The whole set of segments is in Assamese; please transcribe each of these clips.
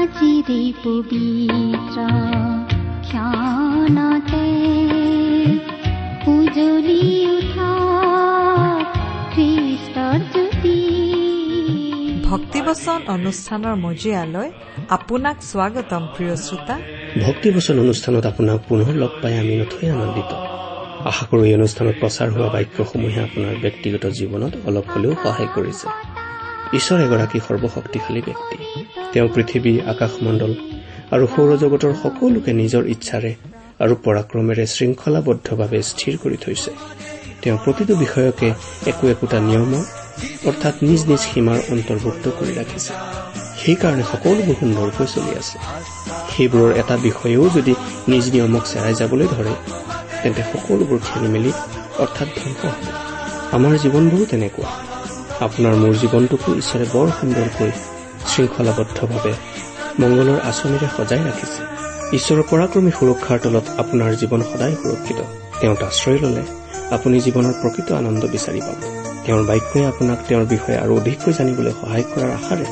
আজিৰে পবিত্ৰ ক্ষণতে উজলি উঠা খ্ৰীষ্টৰ জ্যোতি ভক্তিবচন অনুষ্ঠানৰ মজিয়ালৈ আপোনাক স্বাগতম প্ৰিয় শ্ৰোতা। ভক্তিবচন অনুষ্ঠানত আপোনাক পুনৰ লগ পাই আমি নথৈ আনন্দিত। আশা কৰো এই অনুষ্ঠানত প্ৰচাৰ হোৱা বাক্যসমূহে আপোনাৰ ব্যক্তিগত জীৱনত অলপ হলেও সহায় কৰিছে। ঈশ্বৰ এগৰাকী সৰ্বশক্তিশালী ব্যক্তি। তেওঁ পৃথিৱী আকাশমণ্ডল আৰু সৌৰজগতৰ সকলোকে নিজৰ ইচ্ছাৰে আৰু পৰাক্ৰমেৰে শৃংখলাবদ্ধভাৱে স্থিৰ কৰি থৈছে। তেওঁ প্ৰতিটো বিষয়কে একো একোটা নিয়মৰ অৰ্থাৎ নিজ নিজ সীমাৰ অন্তৰ্ভুক্ত কৰি ৰাখিছে। সেইকাৰণে সকলোবোৰ সুন্দৰকৈ চলি আছে। সেইবোৰৰ এটা বিষয়েও যদি নিজ নিয়মক চেৰাই যাবলৈ ধৰে তেন্তে সকলোবোৰ খেলি মেলি অৰ্থাৎ ধ্বংস হ'ব। আমাৰ জীৱনবোৰো তেনেকুৱা। আপোনাৰ মোৰ জীৱনটোকো ঈশ্বৰে বৰ সুন্দৰকৈ শৃংখলাবদ্ধভাৱে মংগলৰ আঁচনিৰে সজাই ৰাখিছে। ঈশ্বৰৰ পৰাক্ৰমী সুৰক্ষাৰ তলত আপোনাৰ জীৱন সদায় সুৰক্ষিত। তেওঁত আশ্ৰয় ললে আপুনি জীৱনৰ প্ৰকৃত আনন্দ বিচাৰি পাব। তেওঁৰ বাক্যই আপোনাক তেওঁৰ বিষয়ে আৰু অধিককৈ জানিবলৈ সহায় কৰাৰ আশাৰে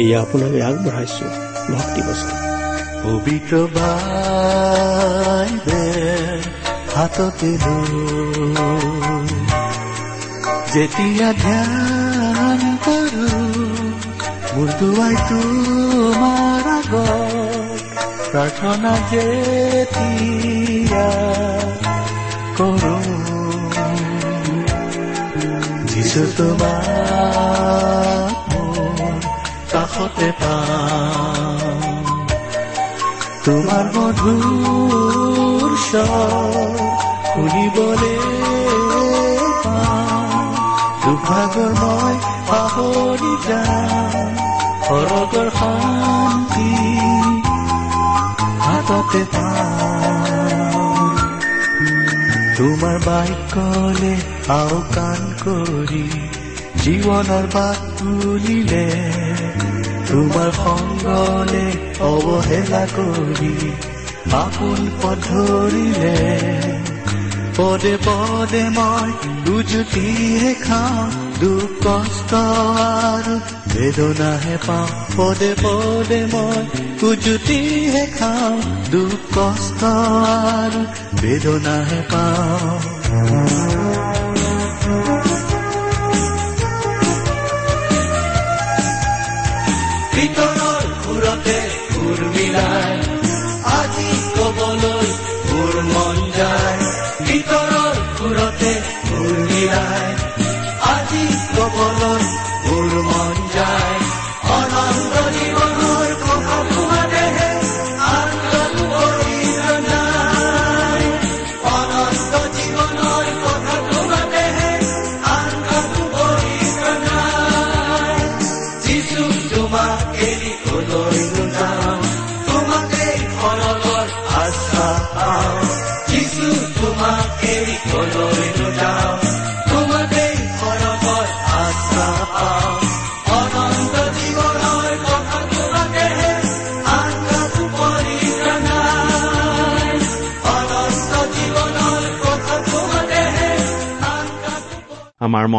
এয়া আপোনালৈ আগবঢ়াইছো পবিত্ৰ যেতিয়া ধ্যান কৰো মোৰ দুৱাই তোমাৰ আগত প্ৰাৰ্থনা যেতিয়া কৰো যিছো তোমাক মোৰ কাষতে পাম তোমাৰ মধুৰ স্বৰ পাম দুভাগৰ মই পাহৰি যাম সৰগৰ শান্তি হাততে তোমাৰ বাক্যলে আওকাণ কৰি জীৱনৰ বাট তুলিলে তোমাৰ সংগলে অৱহেলা কৰি আপোন পধৰিলে পদে পদে মই উজুতিহে খাওঁ দুখ কষ্ট আৰু বেদনাহে পাওঁ পদে পদে মই উজুতিহে খাওঁ দুখ কষ্ট আৰু বেদনাহে পাওঁ ভিতৰৰ সুৰতে সুৰ মিলাই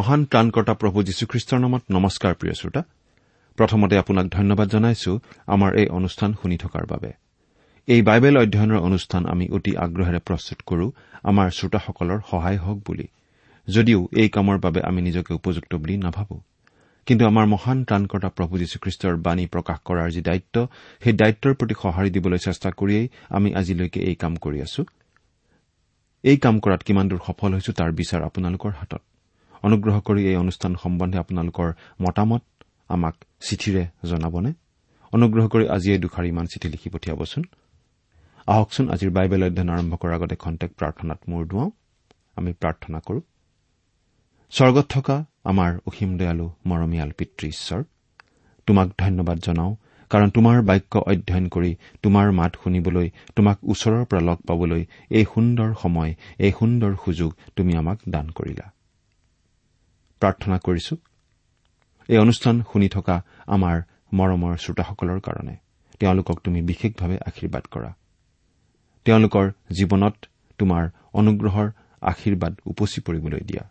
মহান ত্ৰাণকৰ্তা প্ৰভু যীশুখ্ৰীষ্টৰ নামত নমস্কাৰ প্ৰিয় শ্ৰোতা। প্ৰথমতে আপোনাক ধন্যবাদ জনাইছো আমাৰ এই অনুষ্ঠান শুনি থকাৰ বাবে। এই বাইবেল অধ্যয়নৰ অনুষ্ঠান আমি অতি আগ্ৰহেৰে প্ৰস্তুত কৰো আমাৰ শ্ৰোতাসকলৰ সহায় হওক বুলি। যদিও এই কামৰ বাবে আমি নিজকে উপযুক্ত বুলি নাভাবো। কিন্তু আমাৰ মহান ত্ৰাণকৰ্তা প্ৰভু যীশুখ্ৰীষ্টৰ বাণী প্ৰকাশ কৰাৰ যি দায়িত্ব সেই দায়িত্বৰ প্ৰতি সঁহাৰি দিবলৈ চেষ্টা কৰিয়েই আমি আজিলৈকে এই কাম কৰি আছো। এই কাম কৰাত কিমান দূৰ সফল হৈছো তাৰ বিচাৰ আপোনালোকৰ হাতত। অনুগ্ৰহ কৰি এই অনুষ্ঠান সম্বন্ধে আপোনালোকৰ মতামত আমাক চিঠিৰে জনাবনে? অনুগ্ৰহ কৰি আজিয়ে দুখাৰ ইমান চিঠি লিখি পঠিয়াবচোন। আহকচোন আজিৰ বাইবেল অধ্যয়ন আৰম্ভ কৰাৰ আগতে খন্তেক প্ৰাৰ্থনাত মূৰ দুৱাওঁ। আমি প্ৰাৰ্থনা কৰো। স্বৰ্গত থকা আমাৰ অসীম দয়ালু মৰমীয়াল পিতৃ ঈশ্বৰ তোমাক ধন্যবাদ জনাওঁ কাৰণ তোমাৰ বাক্য অধ্যয়ন কৰি তোমাৰ মাত শুনিবলৈ তোমাক ওচৰৰ পৰা লগ পাবলৈ এই সুন্দৰ সময় এই সুন্দৰ সুযোগ তুমি আমাক দান কৰিলা। প্ৰাৰ্থনা কৰিছো। এই অনুষ্ঠান শুনি থকা আমাৰ মৰমৰ শ্ৰোতাসকলৰ কাৰণে। তেওঁলোকক তুমি বিশেষভাৱে আশীৰ্বাদ কৰা। তেওঁলোকৰ জীৱনত তোমাৰ অনুগ্ৰহৰ আশীৰ্বাদ উপচি পৰিবলৈ দিয়া।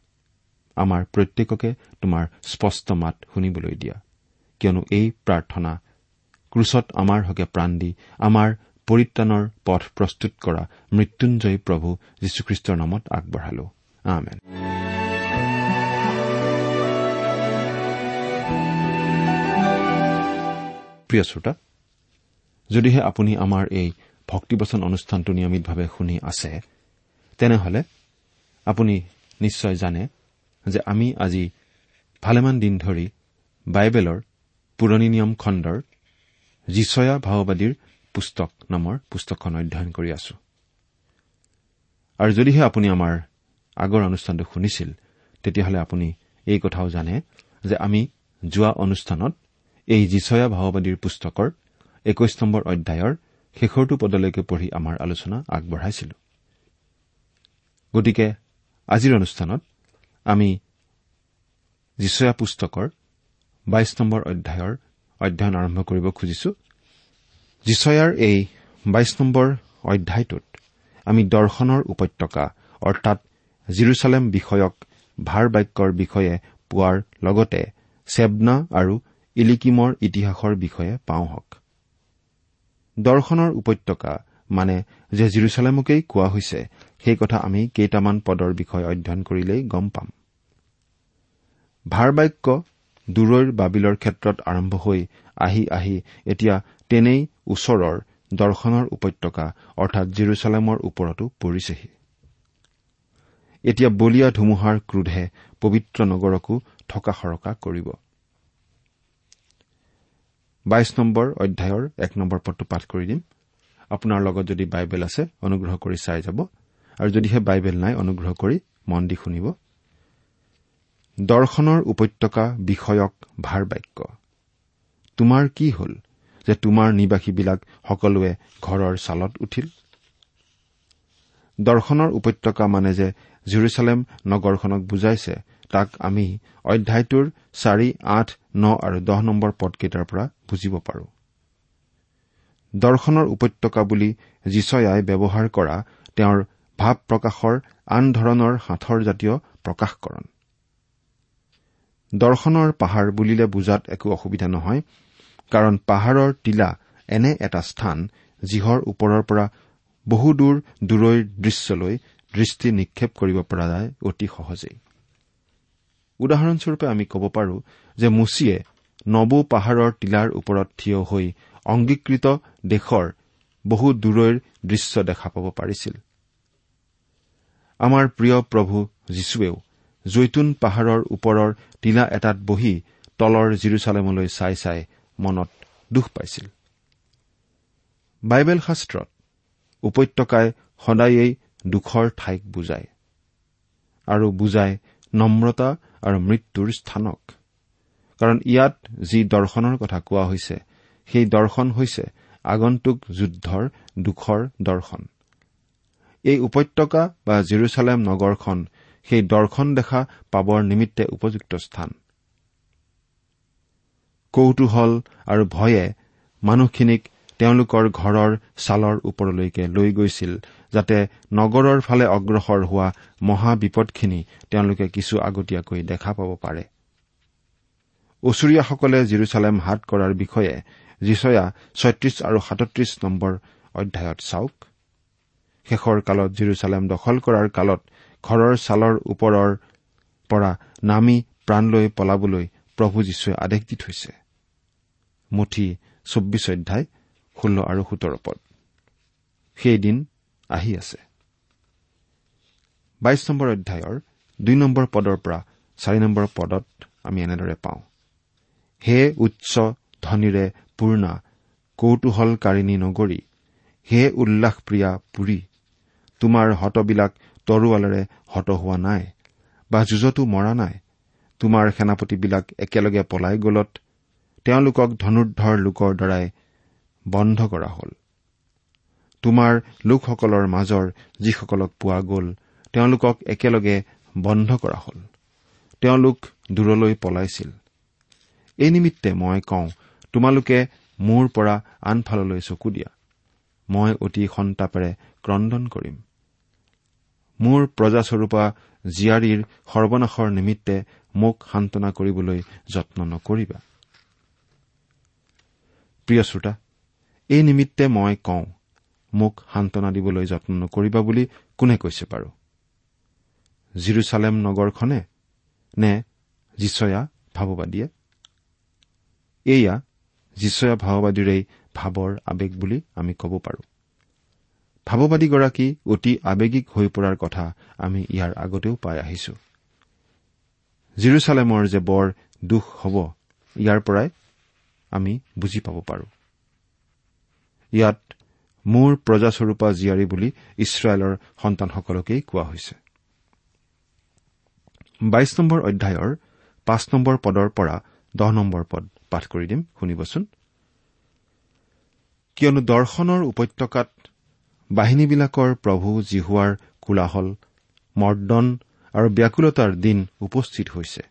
আমাৰ প্ৰত্যেককে তোমাৰ স্পষ্ট মাত শুনিবলৈ দিয়া। কিয়নো এই প্ৰাৰ্থনা ক্ৰুচত আমাৰ হকে প্ৰাণ দি আমাৰ পৰিত্ৰাণৰ পথ প্ৰস্তুত কৰা মৃত্যুঞ্জয়ী প্ৰভু যীশুখ্ৰীষ্টৰ নামত আগবঢ়ালো। আমেন। প্ৰিয় শ্ৰোতা যদিহে আপুনি আমাৰ এই ভক্তিবচন অনুষ্ঠানটো নিয়মিতভাৱে শুনি আছে তেনেহলে আপুনি নিশ্চয় জানে যে আমি আজি ভালেমান দিন ধৰি বাইবেলৰ পুৰণি নিয়ম খণ্ডৰ যিচয়া ভাওবাদীৰ পুস্তক নামৰ পুস্তকখন অধ্যয়ন কৰি আছো। আৰু যদিহে আপুনি আমাৰ আগৰ অনুষ্ঠানটো শুনিছিল তেতিয়াহ'লে আপুনি এই কথাও জানে যে আমি যোৱা অনুষ্ঠানত এই যিচয়া ভাওবাদীৰ পুস্তকৰ একৈশ নম্বৰ অধ্যায়ৰ শেষৰটো পদলৈকে পঢ়ি আমাৰ আলোচনা আগবঢ়াইছিলো। গতিকে আজিৰ অনুষ্ঠানত আমি যিচয়া পুস্তকৰ বাইশ নম্বৰ অধ্যায়ৰ অধ্যয়ন আৰম্ভ কৰিব খুজিছো। যিচয়াৰ এই বাইশ নম্বৰ অধ্যায়টোত আমি দৰ্শনৰ উপত্যকা অৰ্থাৎ জিৰচালেম বিষয়ক ভাৰ বাক্যৰ বিষয়ে পোৱাৰ লগতে চেবনা আৰু ইলিকিমৰ ইতিহাসৰ বিষয়ে পাওঁ হওক। দৰ্শনৰ উপত্যকা মানে যে জিৰচালেমকেই কোৱা হৈছে সেই কথা আমি কেইটামান পদৰ বিষয়ে অধ্যয়ন কৰিলেই গম পাম। ভাৰ বাক্য দূৰৈৰ বাবিলৰ ক্ষেত্ৰত আৰম্ভ হৈ আহি আহি এতিয়া তেনেই ওচৰৰ দৰ্শনৰ উপত্যকা অৰ্থাৎ জিৰচালেমৰ ওপৰতো পৰিছেহি। এতিয়া বলিয়া ধুমুহাৰ ক্ৰোধে পবিত্ৰ নগৰকো থকা সৰকা কৰিব। বাইশ নম্বৰ অধ্যায়ৰ এক নম্বৰ পদটো পাঠ কৰি দিম। আপোনাৰ লগত যদি বাইবেল আছে অনুগ্ৰহ কৰি চাই যাব। আৰু যদিহে বাইবেল নাই অনুগ্ৰহ কৰি মন দি শুনিব। দৰ্শনৰ উপত্যকা বিষয়ক ভাৰ বাক্য তোমাৰ কি হল যে তোমাৰ নিবাসীবিলাক সকলোৱে ঘৰৰ ছালত উঠিল? দৰ্শনৰ উপত্যকা মানে যে জেৰুচালেম নগৰখনক বুজাইছে তাক আমি অধ্যায়টোৰ চাৰি আঠ ন আৰু দহ নম্বৰ পদকেইটাৰ পৰা বুজিব পাৰো। দৰ্শনৰ উপত্যকা বুলি যিচয়াই ব্যৱহাৰ কৰা তেওঁৰ ভাৱ প্ৰকাশৰ আন ধৰণৰ সাঁথৰ জাতীয় প্ৰকাশকৰণ। দৰ্শনৰ পাহাৰ বুলিলে বুজাত একো অসুবিধা নহয় কাৰণ পাহাৰৰ টিলা এনে এটা স্থান যিহৰ ওপৰৰ পৰা বহুদূৰ দূৰৈৰ দৃশ্যলৈ দৃষ্টি নিক্ষেপ কৰিব পৰা যায় অতি সহজেই। উদাহৰণস্বৰূপে আমি ক'ব পাৰো যে মুচিয়ে নবু পাহাৰৰ টিলাৰ ওপৰত থিয় হৈ অংগীকৃত দেশৰ বহু দূৰৈৰ দৃশ্য দেখা পাব পাৰিছিল। আমাৰ প্ৰিয় প্ৰভু যীশুৱেও জৈতুন পাহাৰৰ ওপৰৰ টিলা এটাত বহি তলৰ জিৰচালেমলৈ চাই চাই মনত দুখ পাইছিল। বাইবেল শাস্ত্ৰত উপত্যকাই সদায়েই দুখৰ ঠাইক বুজায় আৰু বুজায় নম্ৰতা আৰু মৃত্যুৰ স্থানক। কাৰণ ইয়াত যি দৰ্শনৰ কথা কোৱা হৈছে সেই দৰ্শন হৈছে আগন্তুক যুদ্ধৰ দুখৰ দৰ্শন। এই উপত্যকা বা জিৰচালেম নগৰখন সেই দৰ্শন দেখা পাবৰ নিমিত্তে উপযুক্ত স্থান। কৌতূহল আৰু ভয়ে মানুহখিনিক তেওঁলোকৰ ঘৰৰ ছালৰ ওপৰলৈকে লৈ গৈছিল যাতে নগৰৰ ফালে অগ্ৰসৰ হোৱা মহা বিপদখিনি তেওঁলোকে কিছু আগতীয়াকৈ দেখা পাব পাৰে। ওচৰীয়াসকলে জিৰচালেম হাত কৰাৰ বিষয়ে যিচয়া ছয়ত্ৰিশ আৰু সাতত্ৰিশ নম্বৰ অধ্যায়ত চাওক। শেষৰ কালত জিৰচালেম দখল কৰাৰ কালত ঘৰৰ ছালৰ ওপৰৰ পৰা নামি প্ৰাণ লৈ পলাবলৈ প্ৰভু যীশুৱে আদেশ দি থৈছে। মুঠি চৌব্বিছ অধ্যায় ষোল্ল আৰু সোতৰ পদ। সেইদিন আহি আছে। বাইশ নম্বৰ অধ্যায়ৰ দুই নম্বৰ পদৰ পৰা চাৰি নম্বৰ পদত আমি এনেদৰে পাওঁ। হে উচ্চ ধনীৰে পূৰ্ণা কৌতূহলকাৰিণী নগৰী হে উল্লাসপ্ৰিয়া পুৰী তোমাৰ হতবিলাক তৰোৱালেৰে হত হোৱা নাই বা যুঁজতো মৰা নাই তোমাৰ সেনাপতিবিলাক একেলগে পলাই গলত তেওঁলোকক ধনুৰ্ধৰ লোকৰ দ্বাৰাই বন্ধ কৰা হল। তোমাৰ লোকসকলৰ মাজৰ যিসকলক পোৱা গ'ল তেওঁলোকক একেলগে বন্ধ কৰা হল। তেওঁলোক দূৰলৈ পলাইছিল। এই নিমিত্তে মই কওঁ তোমালোকে মোৰ পৰা আনফাললৈ চকু দিয়া। মই অতি সন্তাপেৰে ক্ৰদন কৰিম। মোৰ প্ৰজাস্বৰূপা জীয়াৰীৰ সৰ্বনাশৰ নিমিত্তে মোক সান্তনা কৰিবলৈ যত্ন নকৰিবা। প্ৰিয় শ্ৰোতা এই নিমিত্তে মই কওঁ মোক সান্তনা দিবলৈ যত্ন নকৰিবা বুলি কোনে কৈছে বাৰু? জিৰচালেম নগৰখনে? নে যিচয়া ভাৱবাদীয়ে? এয়া যিচয়া ভাৱবাদীৰেই ভাৱৰ আৱেগ বুলি আমি ক'ব পাৰোঁ। ভাৱবাদীগৰাকী অতি আৱেগিক হৈ পৰাৰ কথা আমি ইয়াৰ আগতেও পাই আহিছো। জিৰচালেমৰ যে বৰ দুখ হ'ব ইয়াৰ পৰাই আমি বুজি পাব পাৰোঁ। ইয়াত মোৰ প্ৰজাস্বৰূপা জীয়াৰী বুলি ইছৰাইলৰ সন্তানসকলকেই কোৱা হৈছে। বাইশ নম্বৰ অধ্যায়ৰ পাঁচ নম্বৰ পদৰ পৰা দহ নম্বৰ পদ পাঠ কৰি দিম শুনিবচোন। কিয়নো দৰ্শনৰ উপত্যকাত বাহিনীবিলাকৰ প্ৰভু জিহুৱাৰ কোলাহল মৰ্দন আৰু ব্যাকুলতাৰ দিন উপস্থিত হৈছে।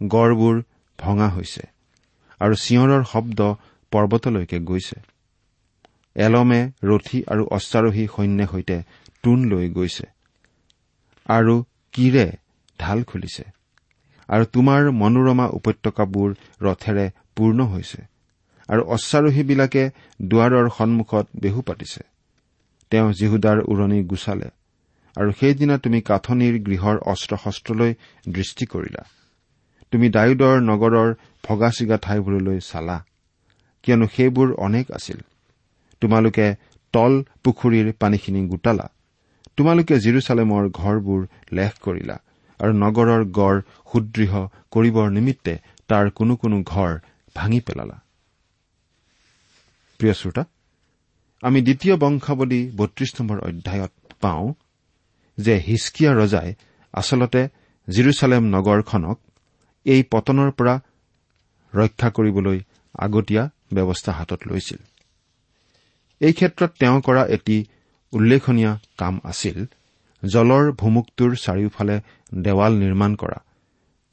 গড়বোৰ ভঙা হৈছে আৰু চিঞৰৰ শব্দ পৰ্বতলৈকে গৈছে। এলমে ৰথী আৰু অশ্বাৰোহী সৈন্যৰ সৈতে তোন লৈ গৈছে। আৰু কিৰে ঢাল খুলিছে। আৰু তোমাৰ মনোৰমা উপত্যকাবোৰ ৰথেৰে পূৰ্ণ হৈছে। আৰু অশ্বাৰোহীবিলাকে দুৱাৰৰ সন্মুখত বেহু পাতিছে। তেওঁ জিহুদাৰ উৰণি গুচালে। আৰু সেইদিনা তুমি কাঠনিৰ গৃহৰ অস্ত্ৰ শস্ত্ৰলৈ দৃষ্টি কৰিলা। তুমি ডায়ুদৰ নগৰৰ ভগা চিগা ঠাইবোৰলৈ চালা। কিয়নো সেইবোৰ অনেক আছিল। তোমালোকে তল পুখুৰীৰ পানীখিনি গোটালা। তোমালোকে জিৰচালেমৰ ঘৰবোৰ লেখ কৰিলা আৰু নগৰৰ গড় সুদৃঢ় কৰিবৰ নিমিত্তে তাৰ কোনো কোনো ঘৰ ভাঙি পেলালা। প্ৰিয় শ্ৰোতা আমি দ্বিতীয় বংশাৱলী বত্ৰিশ নম্বৰ অধ্যায়ত পাওঁ যে হিচকিয়া ৰজাই আচলতে জিৰচালেম নগৰখনক এই পতনৰ পৰা ৰক্ষা কৰিবলৈ আগতীয়া ব্যৱস্থা হাতত লৈছিল। এই ক্ষেত্ৰত তেওঁ কৰা এটি উল্লেখনীয় কাম আছিল জলৰ ভুমুকটোৰ চাৰিওফালে দেৱাল নিৰ্মাণ কৰা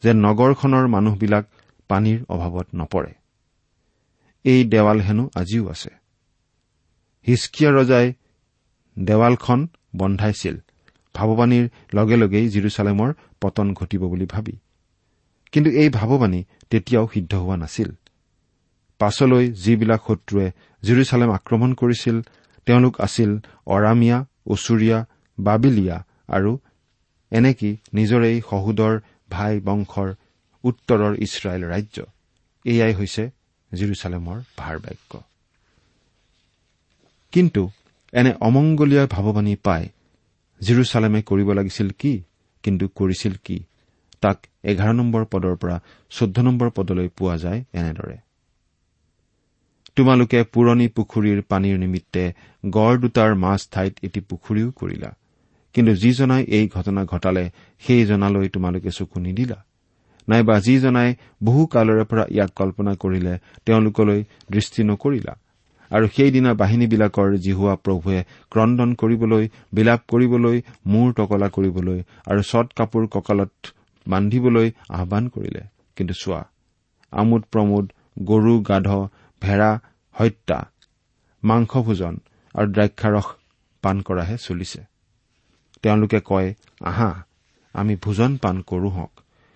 যে নগৰখনৰ মানুহবিলাক পানীৰ অভাৱত নপৰে। এই দেৱাল হেনো আজিও আছে। হিচকিয়া ৰজাই দেৱালখন বন্ধাইছিল ভাৱবাণীৰ লগে লগেই জিৰচালেমৰ পতন ঘটিব বুলি ভাবি। কিন্তু এই ভাৱবাণী তেতিয়াও সিদ্ধ হোৱা নাছিল। পাছলৈ যিবিলাক শত্ৰুৱে জিৰচালেম আক্ৰমণ কৰিছিল তেওঁলোক আছিল অৰামিয়া ওচৰীয়া বাবিলিয়া আৰু এনেকি নিজৰেই সহোদৰ ভাই বংশৰ উত্তৰৰ ইছৰাইল ৰাজ্য। এয়াই হৈছে জিৰচালেমৰ ভাৰ বাক্য কিন্তু এনে অমংগলীয়া ভাৱবাণী পাই জিৰচালেমে কৰিব লাগিছিল কি কিন্তু কৰিছিল কি তাক এঘাৰ নম্বৰ পদৰ পৰা চৈধ্য নম্বৰ পদলৈ পোৱা যায় এনেদৰে। তোমালোকে পুৰণি পুখুৰীৰ পানীৰ নিমিত্তে গড় দুটাৰ মাছ ঠাইত এটি পুখুৰীও কৰিলা। কিন্তু যিজনাই এই ঘটনা ঘটালে সেইজনালৈ তোমালোকে চকু নিদিলা। নাইবা যিজনাই বহু কালৰে পৰা ইয়াক কল্পনা কৰিলে তেওঁলোকলৈ দৃষ্টি নকৰিলা। আৰু সেইদিনা বাহিনীবিলাকৰ জিহুৱা প্ৰভুৱে ক্ৰদন কৰিবলৈ বিলাপ কৰিবলৈ মূৰ টকলা কৰিবলৈ আৰু চট কাপোৰ কঁকালত বান্ধিবলৈ আহান কৰিলে। কিন্তু চোৱা আমোদ প্ৰমোদ গৰু গাধ ভেড়া হত্যা মাংসভোজন আৰু দ্ৰাক্ষাৰস পান কৰাহে চলিছে। তেওঁলোকে কয় আহা আমি ভোজন পান কৰো হওক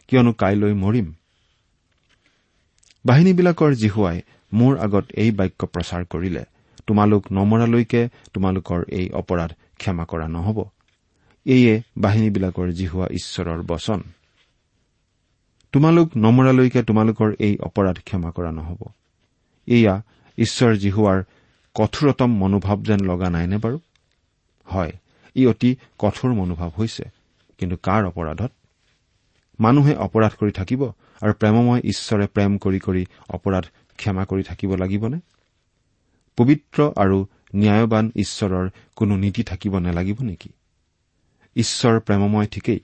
কিয়নো কাইলৈ মৰিম। বাহিনীবিলাকৰ জিহুৱাই মোৰ আগত এই বাক্য প্ৰচাৰ কৰিলে তোমালোক নমৰালৈকে তোমালোকৰ এই অপৰাধ ক্ষমা কৰা নহ'ব। এইয়ে বাহিনীবিলাকৰ জিহুৱা ঈশ্বৰৰ বচন। তোমালোক নমৰালৈকে তোমালোকৰ এই অপৰাধ ক্ষমা কৰা নহ'ব। এয়া ঈশ্বৰ জিহুৱাৰ কঠোৰতম মনোভাৱ যেন লগা নাইনে বাৰু? হয় ই অতি কঠোৰ মনোভাৱ হৈছে কিন্তু কাৰ অপৰাধত? মানুহে অপৰাধ কৰি থাকিব আৰু প্ৰেমময় ঈশ্বৰে প্ৰেম কৰি কৰি অপৰাধ ক্ষমা কৰি থাকিব লাগিবনে? পবিত্ৰ আৰু ন্যায়বান ঈশ্বৰৰ কোনো নীতি থাকিব নালাগিব নেকি? ঈশ্বৰ প্ৰেমময় ঠিকেই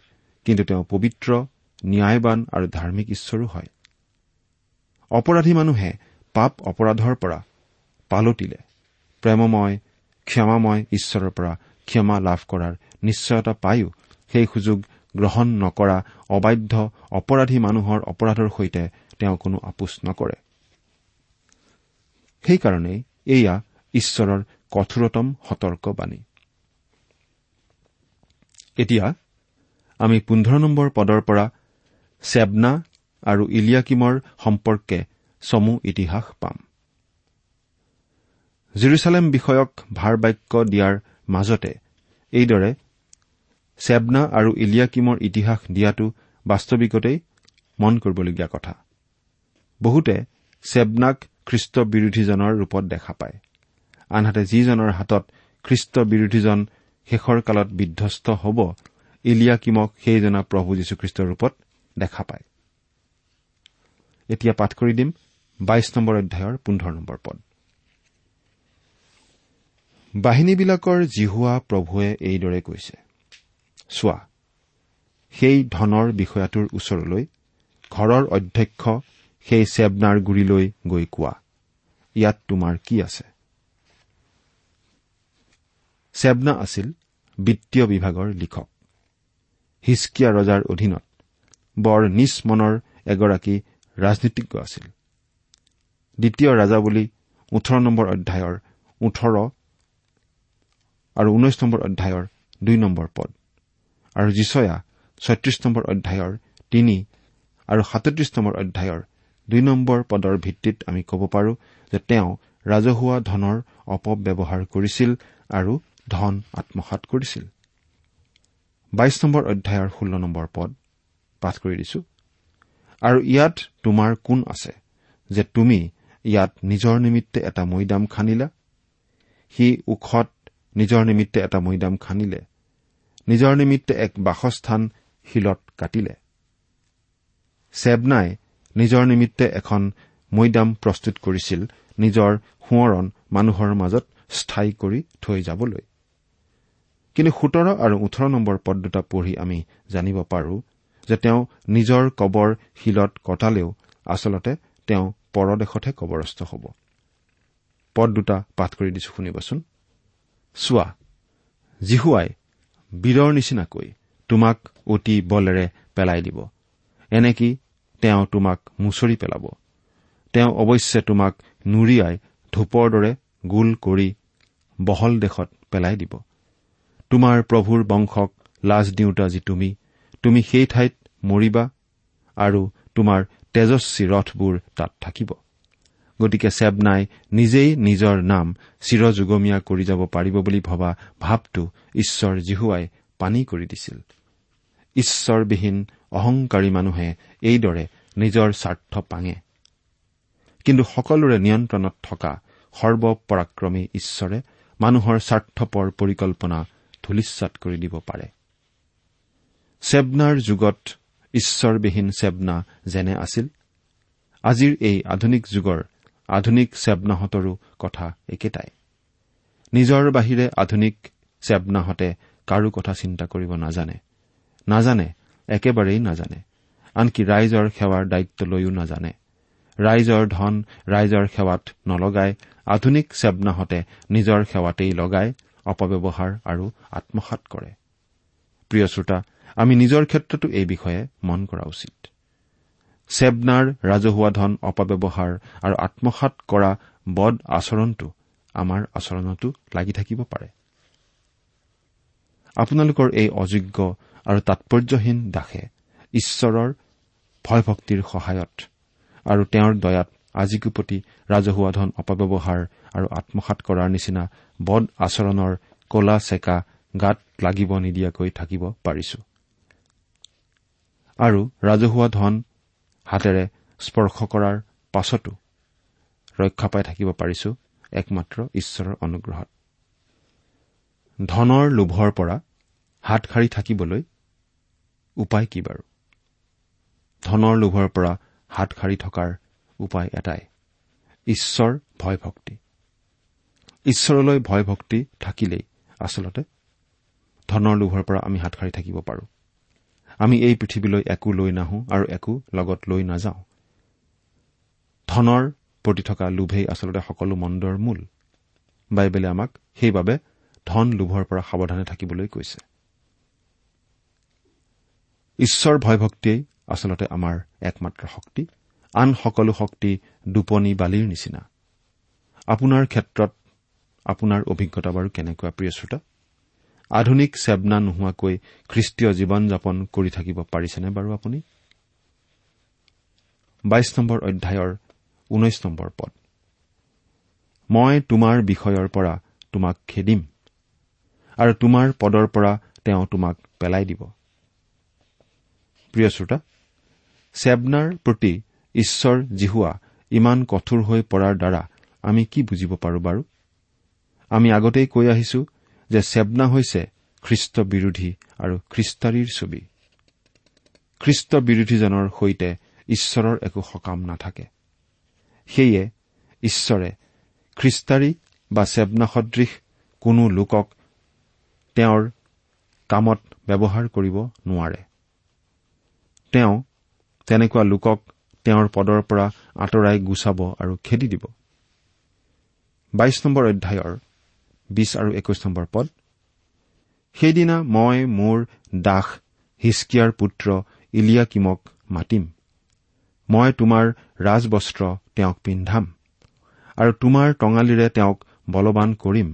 কিন্তু তেওঁ পবিত্ৰ ন্যায়বান আৰু ধাৰ্মিক ঈশ্বৰো হয়। অপৰাধী মানুহে পাপ অপৰাধৰ পৰা পালতিলে প্ৰেমময় ক্ষমাময় ঈশ্বৰৰ পৰা ক্ষমা লাভ কৰাৰ নিশ্চয়তা পায়ো। সেই সুযোগ গ্ৰহণ নকৰা অবাধ্য অপৰাধী মানুহৰ অপৰাধৰ সৈতে তেওঁ কোনো আপোচ নকৰে। সেইকাৰণেই এয়া ঈশ্বৰৰ কঠোৰতম সতৰ্কবাণী এতিয়া আমি পোন্ধৰ নম্বৰ পদৰ পৰা চেবনা আৰু ইলিয়াকিমৰ সম্পৰ্কে চমু ইতিহাস পাম। জিৰচালেম বিষয়ক ভাৰ বাক্য দিয়াৰ মাজতে এইদৰে চেবনা আৰু ইলিয়াকিমৰ ইতিহাস দিয়াটো বাস্তৱিকতেই মন কৰিবলগীয়া কথা। বহুতে চেবনাক খ্ৰীষ্ট বিৰোধীজনৰ ৰূপত দেখা পায়। আনহাতে যিজনৰ হাতত খ্ৰীষ্ট বিৰোধীজন শেষৰ কালত বিধ্বস্ত হ'ব ইলিয়াকিমক সেইজনা প্ৰভু যীশুখ্ৰীষ্টৰ ৰূপত দেখা পায়। বাইশ নম্বৰ অধ্যায়ৰ পোন্ধৰ নম্বৰ পদ। বাহিনীবিলাকৰ জিহুৱা প্ৰভুৱে এইদৰে কৈছে চোৱা সেই ধনৰ বিষয়াটোৰ ওচৰলৈ ঘৰৰ অধ্যক্ষ সেই চেবনাৰ গুৰিলৈ গৈ কোৱা ইয়াত তোমাৰ কি আছে? চেবনা আছিল বিত্তীয় বিভাগৰ লিখক। হিচকিয়া ৰজাৰ অধীনত বৰ নিচ মনৰ এগৰাকী ৰাজনীতিজ্ঞ আছিল। দ্বিতীয় ৰাজাৱলী ওঠৰ নম্বৰ অধ্যায়ৰ ওঠৰ আৰু ঊনৈশ নম্বৰ অধ্যায়ৰ দুই নম্বৰ পদ। আৰু জিচয়া ছয়ত্ৰিশ নম্বৰ অধ্যায়ৰ তিনি আৰু সাতত্ৰিশ নম্বৰ অধ্যায়ৰ দুই নম্বৰ পদৰ ভিত্তিত আমি ক'ব পাৰো যে তেওঁ ৰাজহুৱা ধনৰ অপব্যৱহাৰ কৰিছিল আৰু ধন আত্মসাত কৰিছিল। বাইশ নম্বৰ অধ্যায়ৰ ষোল্ল নম্বৰ পদ পাঠ কৰি দিছো। আৰু ইয়াত তোমাৰ কোন আছে যে তুমি ইয়াত নিজৰ নিমিত্তে এটা মৈদাম খান্দিলা। সি ওখত নিজৰ নিমিত্তে এটা মৈদাম খান্দিলে। নিজৰ নিমিত্তে এক বাসস্থান শিলত কাটিলে। চেবনাই নিজৰ নিমিত্তে এখন মৈদাম প্ৰস্তুত কৰিছিল নিজৰ সোঁৱৰণ মানুহৰ মাজত স্থায়ী কৰি থৈ যাবলৈ। কিন্তু সোতৰ আৰু ওঠৰ নম্বৰ পদ দুটা পঢ়ি আমি জানিব পাৰো যে তেওঁ নিজৰ কবৰ শিলত কটালেও আচলতে তেওঁ পৰদেশতহে কবৰস্থ হ'ব। পদ দুটা পাঠ কৰি দিছো শুনিবচোন। চোৱা জিহুৱাই বীৰৰ নিচিনাকৈ তোমাক অতি বলেৰে পেলাই দিব। এনেকি তেওঁ তোমাক মুচৰি পেলাব? তেওঁ অৱশ্যে তোমাক নুৰিয়াই ধূপৰ দৰে গোল কৰি বহল দেশত পেলাই দিব। তোমাৰ প্ৰভুৰ বংশক লাজ দিওঁতা যি তুমি তুমি সেই ঠাইত মৰিবা আৰু তোমাৰ তেজস্বী ৰথবোৰ তাত থাকিব। গতিকে চেবনাই নিজেই নিজৰ নাম চিৰযুগমীয়া কৰি যাব পাৰিব বুলি ভবা ভাৱটো ঈশ্বৰ জিহুৱাই পানী কৰি দিছিল। ঈশ্বৰবিহীন অহংকাৰী মানুহে এইদৰে নিজৰ স্বাৰ্থ পাঙে। কিন্তু সকলোৰে নিয়ন্ত্ৰণত থকা সৰ্বপৰাক্ৰমী ঈশ্বৰে মানুহৰ স্বাৰ্থপৰ পৰিকল্পনা ধূলিচ্ছাত কৰি দিব পাৰে। চেবনাৰ যুগত ঈশ্বৰবিহীন চেবনা যেনে আছিল? আজিৰ এই আধুনিক যুগৰ আধুনিক চেবনাহঁতৰো কথা একেটাই। নিজৰ বাহিৰে আধুনিক চেবনাহঁতে কাৰো কথা চিন্তা কৰিব নাজানে। নাজানে একেবাৰেই নাজানে। আনকি ৰাইজৰ সেৱাৰ দায়িত্ব লৈও নাজানে। ৰাইজৰ ধন ৰাইজৰ সেৱাত নলগাই আধুনিক চেবনাহঁতে নিজৰ সেৱাতেই লগাই অপব্যৱহাৰ আৰু আত্মসাত কৰে। প্ৰিয় শ্ৰোতা আমি নিজৰ ক্ষেত্ৰতো এই বিষয়ে মন কৰা উচিত। চেবনাৰ ৰাজহুৱা ধন অপব্যৱহাৰ আৰু আত্মসাত কৰা বদ আচৰণটো আমাৰ আচৰণতো লাগি থাকিব পাৰে। আপোনালোকৰ এই অযোগ্য আৰু তাৎপৰ্যহীন দাসে ঈশ্বৰৰ ভয় ভক্তিৰ সহায়ত আৰু তেওঁৰ দয়াত আজিকো প্ৰতি ৰাজহুৱা ধন অপব্যৱহাৰ আৰু আত্মসাত কৰাৰ নিচিনা বদ আচৰণৰ কলা চেকা গাত লাগিব নিদিয়াকৈ থাকিব পাৰিছো। আৰু ৰাজহুৱা ধন হাতেৰে স্পৰ্শ কৰাৰ পাছতো ৰক্ষা পাই থাকিব পাৰিছো একমাত্ৰ ঈশ্বৰৰ অনুগ্ৰহত। ধনৰ লোভৰ পৰা হাত সাৰি থাকিবলৈ উপায় কি বাৰু? ধনৰ লোভৰ পৰা হাত সাৰি থকাৰ উপায় এটাই ঈশ্বৰ ভয় ভক্তি ঈশ্বৰলৈ ভয় ভক্তি থাকিলেই আচলতে ধনৰ লোভৰ পৰা আমি হাত সাৰি থাকিব পাৰো। আমি এই পৃথিৱীলৈ একো লৈ নাহো আৰু একো লগত লৈ নাযাওঁ। ধনৰ প্ৰতি থকা লোভেই আচলতে সকলো মন্দৰ মূল। বাইবেলে আমাক সেইবাবে ধন লোভৰ পৰা সাৱধানে থাকিবলৈ কৈছে। ঈশ্বৰ ভয় ভক্তিয়েই আচলতে আমাৰ একমাত্ৰ শক্তি আন সকলো শক্তি দুপনি বালিৰ নিচিনা। আপোনাৰ ক্ষেত্ৰত আপোনাৰ অভিজ্ঞতা বাৰু কেনেকুৱা প্ৰিয় শ্ৰোতা? আধুনিক চেবনা নোহোৱাকৈ খ্ৰীষ্টীয় জীৱন যাপন কৰি থাকিব পাৰিছেনে বাৰু আপুনি? বাইশ নম্বৰ অধ্যায়ৰ ঊনৈশ নম্বৰ পদ। মই তোমাৰ বিষয়ৰ পৰা তোমাক খেদিম আৰু তোমাৰ পদৰ পৰা তেওঁ তোমাক পেলাই দিব। প্ৰিয় শ্ৰোতা চেবনাৰ প্ৰতি ঈশ্বৰ জিহুৱা ইমান কঠোৰ হৈ পৰাৰ দ্বাৰা আমি কি বুজিব পাৰো বাৰু? আমি আগতেই কৈ আহিছো যে চেবনা হৈছে খ্ৰীষ্ট বিৰোধী আৰু খ্ৰীষ্টাৰীৰ ছবি। খ্ৰীষ্ট বিৰোধীজনৰ সৈতে ঈশ্বৰৰ একো সকাম নাথাকে। সেয়ে ঈশ্বৰে খ্ৰীষ্টাৰী বা চেবনা সদৃশ কোনো লোকক তেওঁৰ কামত ব্যৱহাৰ কৰিব নোৱাৰে। তেওঁ তেনেকুৱা লোকক তেওঁৰ পদৰ পৰা আঁতৰাই গুচাব আৰু খেদি দিব। বাইশ নম্বৰ অধ্যায়ৰ বিশ আৰু একৈশ নম্বৰ পদ। সেইদিনা মই মোৰ দাস হিচকিয়াৰ পুত্ৰ ইলিয়াকিমক মাতিম। মই তোমাৰ ৰাজবস্ত্ৰ তেওঁক পিন্ধাম আৰু তোমাৰ টঙালিৰে তেওঁক বলৱান কৰিম।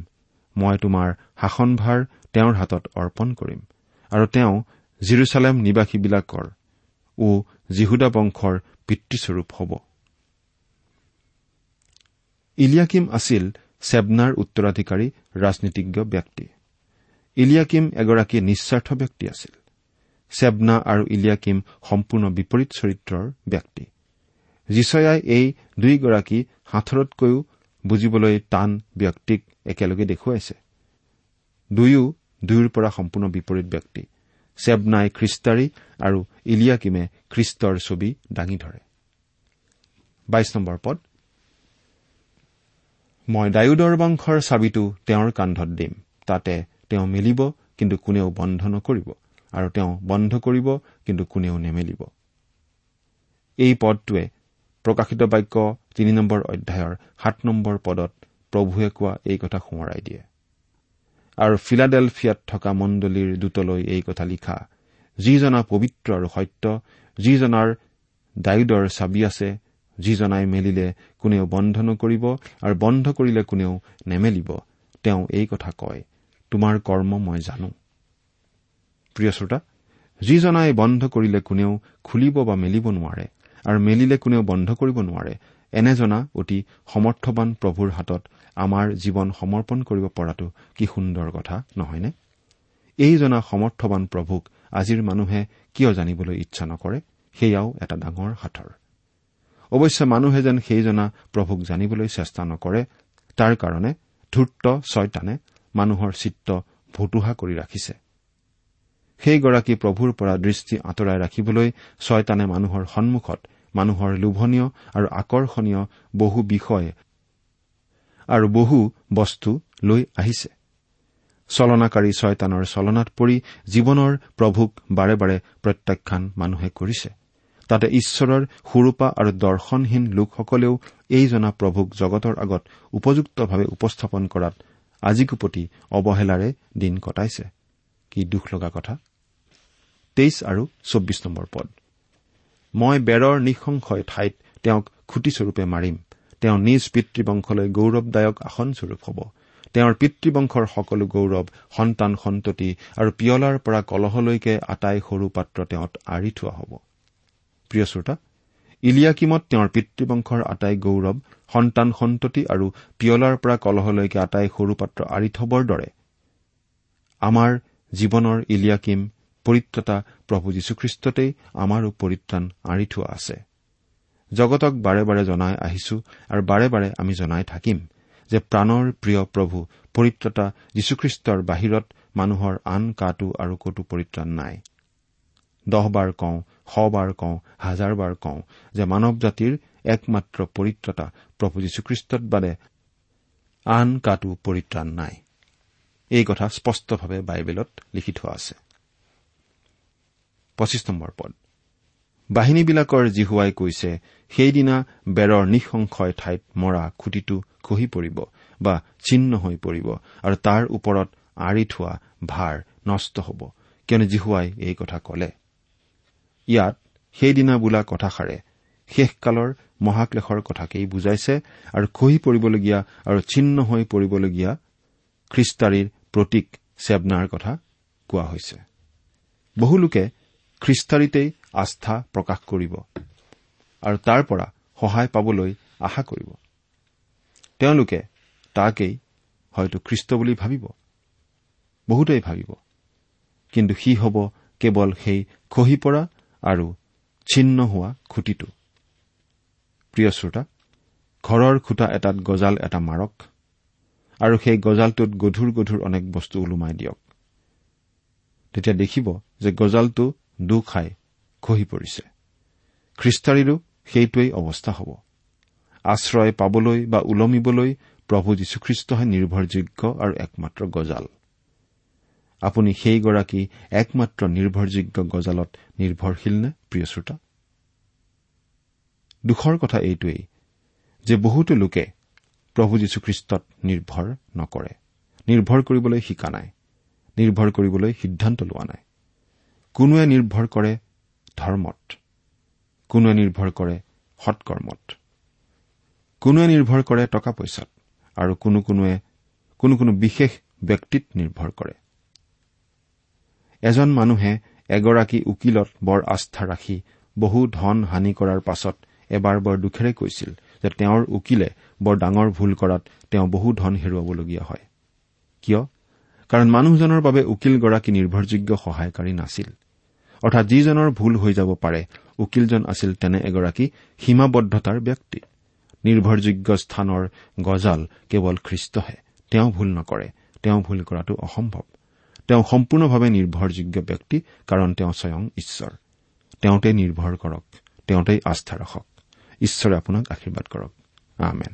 মই তোমাৰ শাসনভাৰ তেওঁৰ হাতত অৰ্পণ কৰিম আৰু তেওঁ জিৰচালেম নিবাসীবিলাকৰ ও জিহুদা বংশৰ পিতৃস্বৰূপ হ'ব। ইলিয়াকিম আছিল চেবনাৰ উত্তৰাধিকাৰী ৰাজনীতিজ্ঞ ব্যক্তি। ইলিয়াকিম এগৰাকী নিস্বাৰ্থ ব্যক্তি আছিল। চেবনা আৰু ইলিয়াকিম সম্পূৰ্ণ বিপৰীত চৰিত্ৰৰ ব্যক্তি। জিচয়াই এই দুয়োগৰাকী সাঁথৰতকৈও বুজিবলৈ টান ব্যক্তিক একেলগে দেখুৱাইছে। দুয়ো দুয়োৰ পৰা সম্পূৰ্ণ বিপৰীত ব্যক্তি। চেবনাই খ্ৰীষ্টাৰী আৰু ইলিয়াকিমে খ্ৰীষ্টৰ ছবি দাঙি ধৰে। মই ডায়ুদৰ বংশৰ চাবিটো তেওঁৰ কান্ধত দিম। তাতে তেওঁ মেলিব কিন্তু কোনেও বন্ধ নকৰিব। আৰু তেওঁ বন্ধ কৰিব কিন্তু কোনেও নেমেলিব। এই পদটোৱে প্ৰকাশিত বাক্য তিনি নম্বৰ অধ্যায়ৰ সাত নম্বৰ পদত প্ৰভুৱে কোৱা এই কথা সোঁৱৰাই দিয়ে। আৰু ফিলাডেলফিয়াত থকা মণ্ডলীৰ দূতলৈ এই কথা লিখা যিজনা পবিত্ৰ আৰু সত্য যিজনাৰ ডায়ুদৰ চাবি আছে যিজনাই মেলিলে কোনেও বন্ধ নকৰিব আৰু বন্ধ কৰিলে কোনেও নেমেলিব তেওঁ এই কথা কয় তোমাৰ কৰ্ম মই জানো। প্ৰিয় শ্ৰোতা যিজনাই বন্ধ কৰিলে কোনেও খুলিব বা মেলিব নোৱাৰে আৰু মেলিলে কোনেও বন্ধ কৰিব নোৱাৰে এনেজনা অতি সমৰ্থবান প্ৰভুৰ হাতত আমাৰ জীৱন সমৰ্পণ কৰিব পৰাটো কি সুন্দৰ কথা নহয়নে? এইজনা সমৰ্থবান প্ৰভুক আজিৰ মানুহে কিয় জানিবলৈ ইচ্ছা নকৰে? সেয়াও এটা ডাঙৰ সাঁথৰ অৱশ্যে মানুহে যেন সেইজনা প্ৰভুক জানিবলৈ চেষ্টা নকৰে তাৰ কাৰণে ধূৰ্ত ছয়তানে মানুহৰ চিত্ৰ ভতুহা কৰি ৰাখিছে। সেইগৰাকী প্ৰভুৰ পৰা দৃষ্টি আঁতৰাই ৰাখিবলৈ ছয়তানে মানুহৰ সন্মুখত মানুহৰ লোভনীয় আৰু আকৰ্ষণীয় বহু বিষয় আৰু বহু বস্তু লৈ আহিছে। চলনাকাৰী ছয়তানৰ চলনাত পৰি জীৱনৰ প্ৰভুক বাৰে বাৰে প্ৰত্যাখ্যান মানুহে কৰিছে। তাতে ঈশ্বৰৰ সুৰূপা আৰু দৰ্শনহীন লোকসকলেও এই জনা প্ৰভুক জগতৰ আগত উপযুক্তভাৱে উপস্থাপন কৰাত আজিকোপতি অৱহেলাৰে দিন কটাইছে। কি দুখ লগা কথা? তেইছ আৰু চৌব্বিছ নম্বৰ পদ। মই বেৰৰ নিঃসংশয় ঠাইত তেওঁক খুটিস্বৰূপে মাৰিম। তেওঁ নিজ পিতৃবংশলৈ গৌৰৱদায়ক আসনস্বৰূপ হ'ব। তেওঁৰ পিতৃবংশৰ সকলো গৌৰৱ সন্তান সন্ততি আৰু পিয়লাৰ পৰা কলহলৈকে আটাই সৰু পাত্ৰ তেওঁত আঁৰি থোৱা হ'ব। প্ৰিয় শ্ৰোতা ইলিয়াকিমত তেওঁৰ পিতৃবংশৰ আটাই গৌৰৱ সন্তান সন্ততি আৰু পিয়লাৰ পৰা কলহলৈকে আটাই সৰু পাত্ৰ আঁৰি থবৰ দৰে। আমাৰ জীৱনৰ ইলিয়াকিম পৰিত্ৰতা প্ৰভু যীশুখ্ৰীষ্টতেই আমাৰো পৰিত্ৰাণ আঁৰি থোৱা আছে। জগতক বাৰে বাৰে জনাই আহিছো আৰু বাৰে বাৰে আমি জনাই থাকিম যে প্ৰাণৰ প্ৰিয় প্ৰভু পৰিত্ৰতা যীশুখ্ৰীষ্টৰ বাহিৰত মানুহৰ আন কাটো আৰু কতো পৰিত্ৰাণ নাই। দহবাৰ কওঁ শবাৰ কওঁ হাজাৰবাৰ কওঁ যে মানৱ জাতিৰ একমাত্ৰ পৰিত্ৰতা প্ৰভু যীশুখ্ৰীষ্টত বাদে আন কাটো পৰিত্ৰাণ নাই। এই কথা স্পষ্টভাৱে বাইবেলত লিখি থোৱা আছে। বাহিনীবিলাকৰ জিহুৱাই কৈছে সেইদিনা বেৰৰ নিঃসংশয় ঠাইত মৰা খুটিটো খহি পৰিব বা ছিন্ন হৈ পৰিব আৰু তাৰ ওপৰত আঁৰি থোৱা ভাৰ নষ্ট হ'ব। কিয়নো জিহুৱাই এই কথা কলে। ইয়াত সেইদিনা বোলা কথাষাৰে শেষকালৰ মহাক্লেশৰ কথাকেই বুজাইছে আৰু খহি পৰিবলগীয়া আৰু ছিন্ন হৈ পৰিবলগীয়া খ্ৰীষ্টাৰীৰ প্ৰতীক চেবনাৰ কথা কোৱা হৈছে। বহুলোকে খ্ৰীষ্টাৰীতেই আস্থা প্ৰকাশ কৰিব আৰু তাৰ পৰা সহায় পাবলৈ আশা কৰিব। তেওঁলোকে তাকেই হয়তো খ্ৰীষ্ট বুলি ভাবিব। বহুতেই ভাবিব। কিন্তু সি হ'ব কেৱল সেই খহি পৰা আৰু ছিন্ন হোৱা খুঁটিটো। প্ৰিয় শ্ৰোতা ঘৰৰ খুটা এটাত গজাল এটা মাৰক আৰু সেই গজালটোত গধুৰ গধুৰ অনেক বস্তু ওলোমাই দিয়ক। তেতিয়া দেখিব যে গজালটো দু খাই খহি পৰিছে। খ্ৰীষ্টাৰীৰো সেইটোৱেই অৱস্থা হ'ব। আশ্ৰয় পাবলৈ বা ওলমিবলৈ প্ৰভু যীশুখ্ৰীষ্টহে নিৰ্ভৰযোগ্য আৰু একমাত্ৰ গজাল। আপুনি সেইগৰাকী একমাত্ৰ নিৰ্ভৰযোগ্য গজালত নিৰ্ভৰশীল নে প্ৰিয় শ্ৰোতা? দুখৰ কথা এইটোৱেই যে বহুতো লোকে প্ৰভু যীশুখ্ৰীষ্টত নিৰ্ভৰ নকৰে নিৰ্ভৰ কৰিবলৈ শিকা নাই নিৰ্ভৰ কৰিবলৈ সিদ্ধান্ত লোৱা নাই। কোনোৱে নিৰ্ভৰ কৰে ধৰ্মত কোনোৱে নিৰ্ভৰ কৰে সৎকৰ্মত কোনোৱে নিৰ্ভৰ কৰে টকা পইচাত আৰু কোনো কোনোৱে কোনো কোনো বিশেষ ব্যক্তিত নিৰ্ভৰ কৰে। এজন মানুহে এগৰাকী উকিলত বৰ আস্থা ৰাখি বহু ধন হানি কৰাৰ পাছত এবাৰ বৰ দুখেৰে কৈছিল যে তেওঁৰ উকিলে বৰ ডাঙৰ ভুল কৰাত তেওঁ বহু ধন হেৰুৱাবলগীয়া হয়। কিয়? কাৰণ মানুহজনৰ বাবে উকিলগৰাকী নিৰ্ভৰযোগ্য সহায়কাৰী নাছিল। অৰ্থাৎ যিজনৰ ভুল হৈ যাব পাৰে উকিলজন আছিল তেনে এগৰাকী সীমাবদ্ধতাৰ ব্যক্তি। নিৰ্ভৰযোগ্য স্থানৰ গজাল কেৱল খ্ৰীষ্টহে। তেওঁ ভুল নকৰে। তেওঁ ভুল কৰাটো অসম্ভৱ। তেওঁ সম্পূৰ্ণভাৱে নিৰ্ভৰযোগ্য ব্যক্তি কাৰণ তেওঁ স্বয়ং ঈশ্বৰ। তেওঁতে নিৰ্ভৰ কৰক। তেওঁতেই আস্থা ৰাখক। ঈশ্বৰে আপোনাক আশীৰ্বাদ কৰক। আমেন।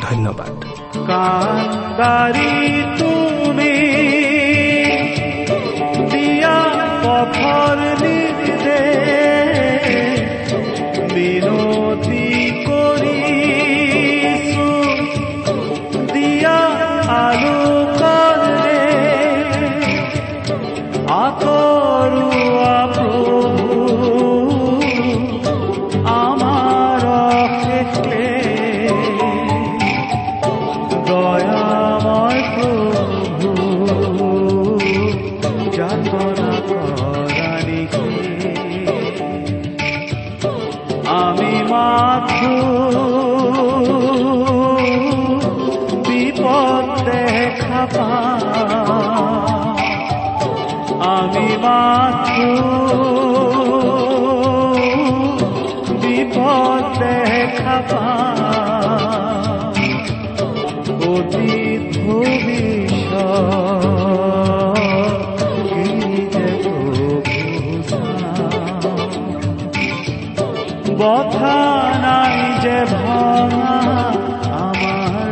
ধন্যবাদ। কান্দারি তুমি অতীত ভবিষ্যৎ বথা নাই যে ভাঙা আমার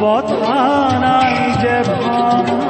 বথা নাই যে ভাঙা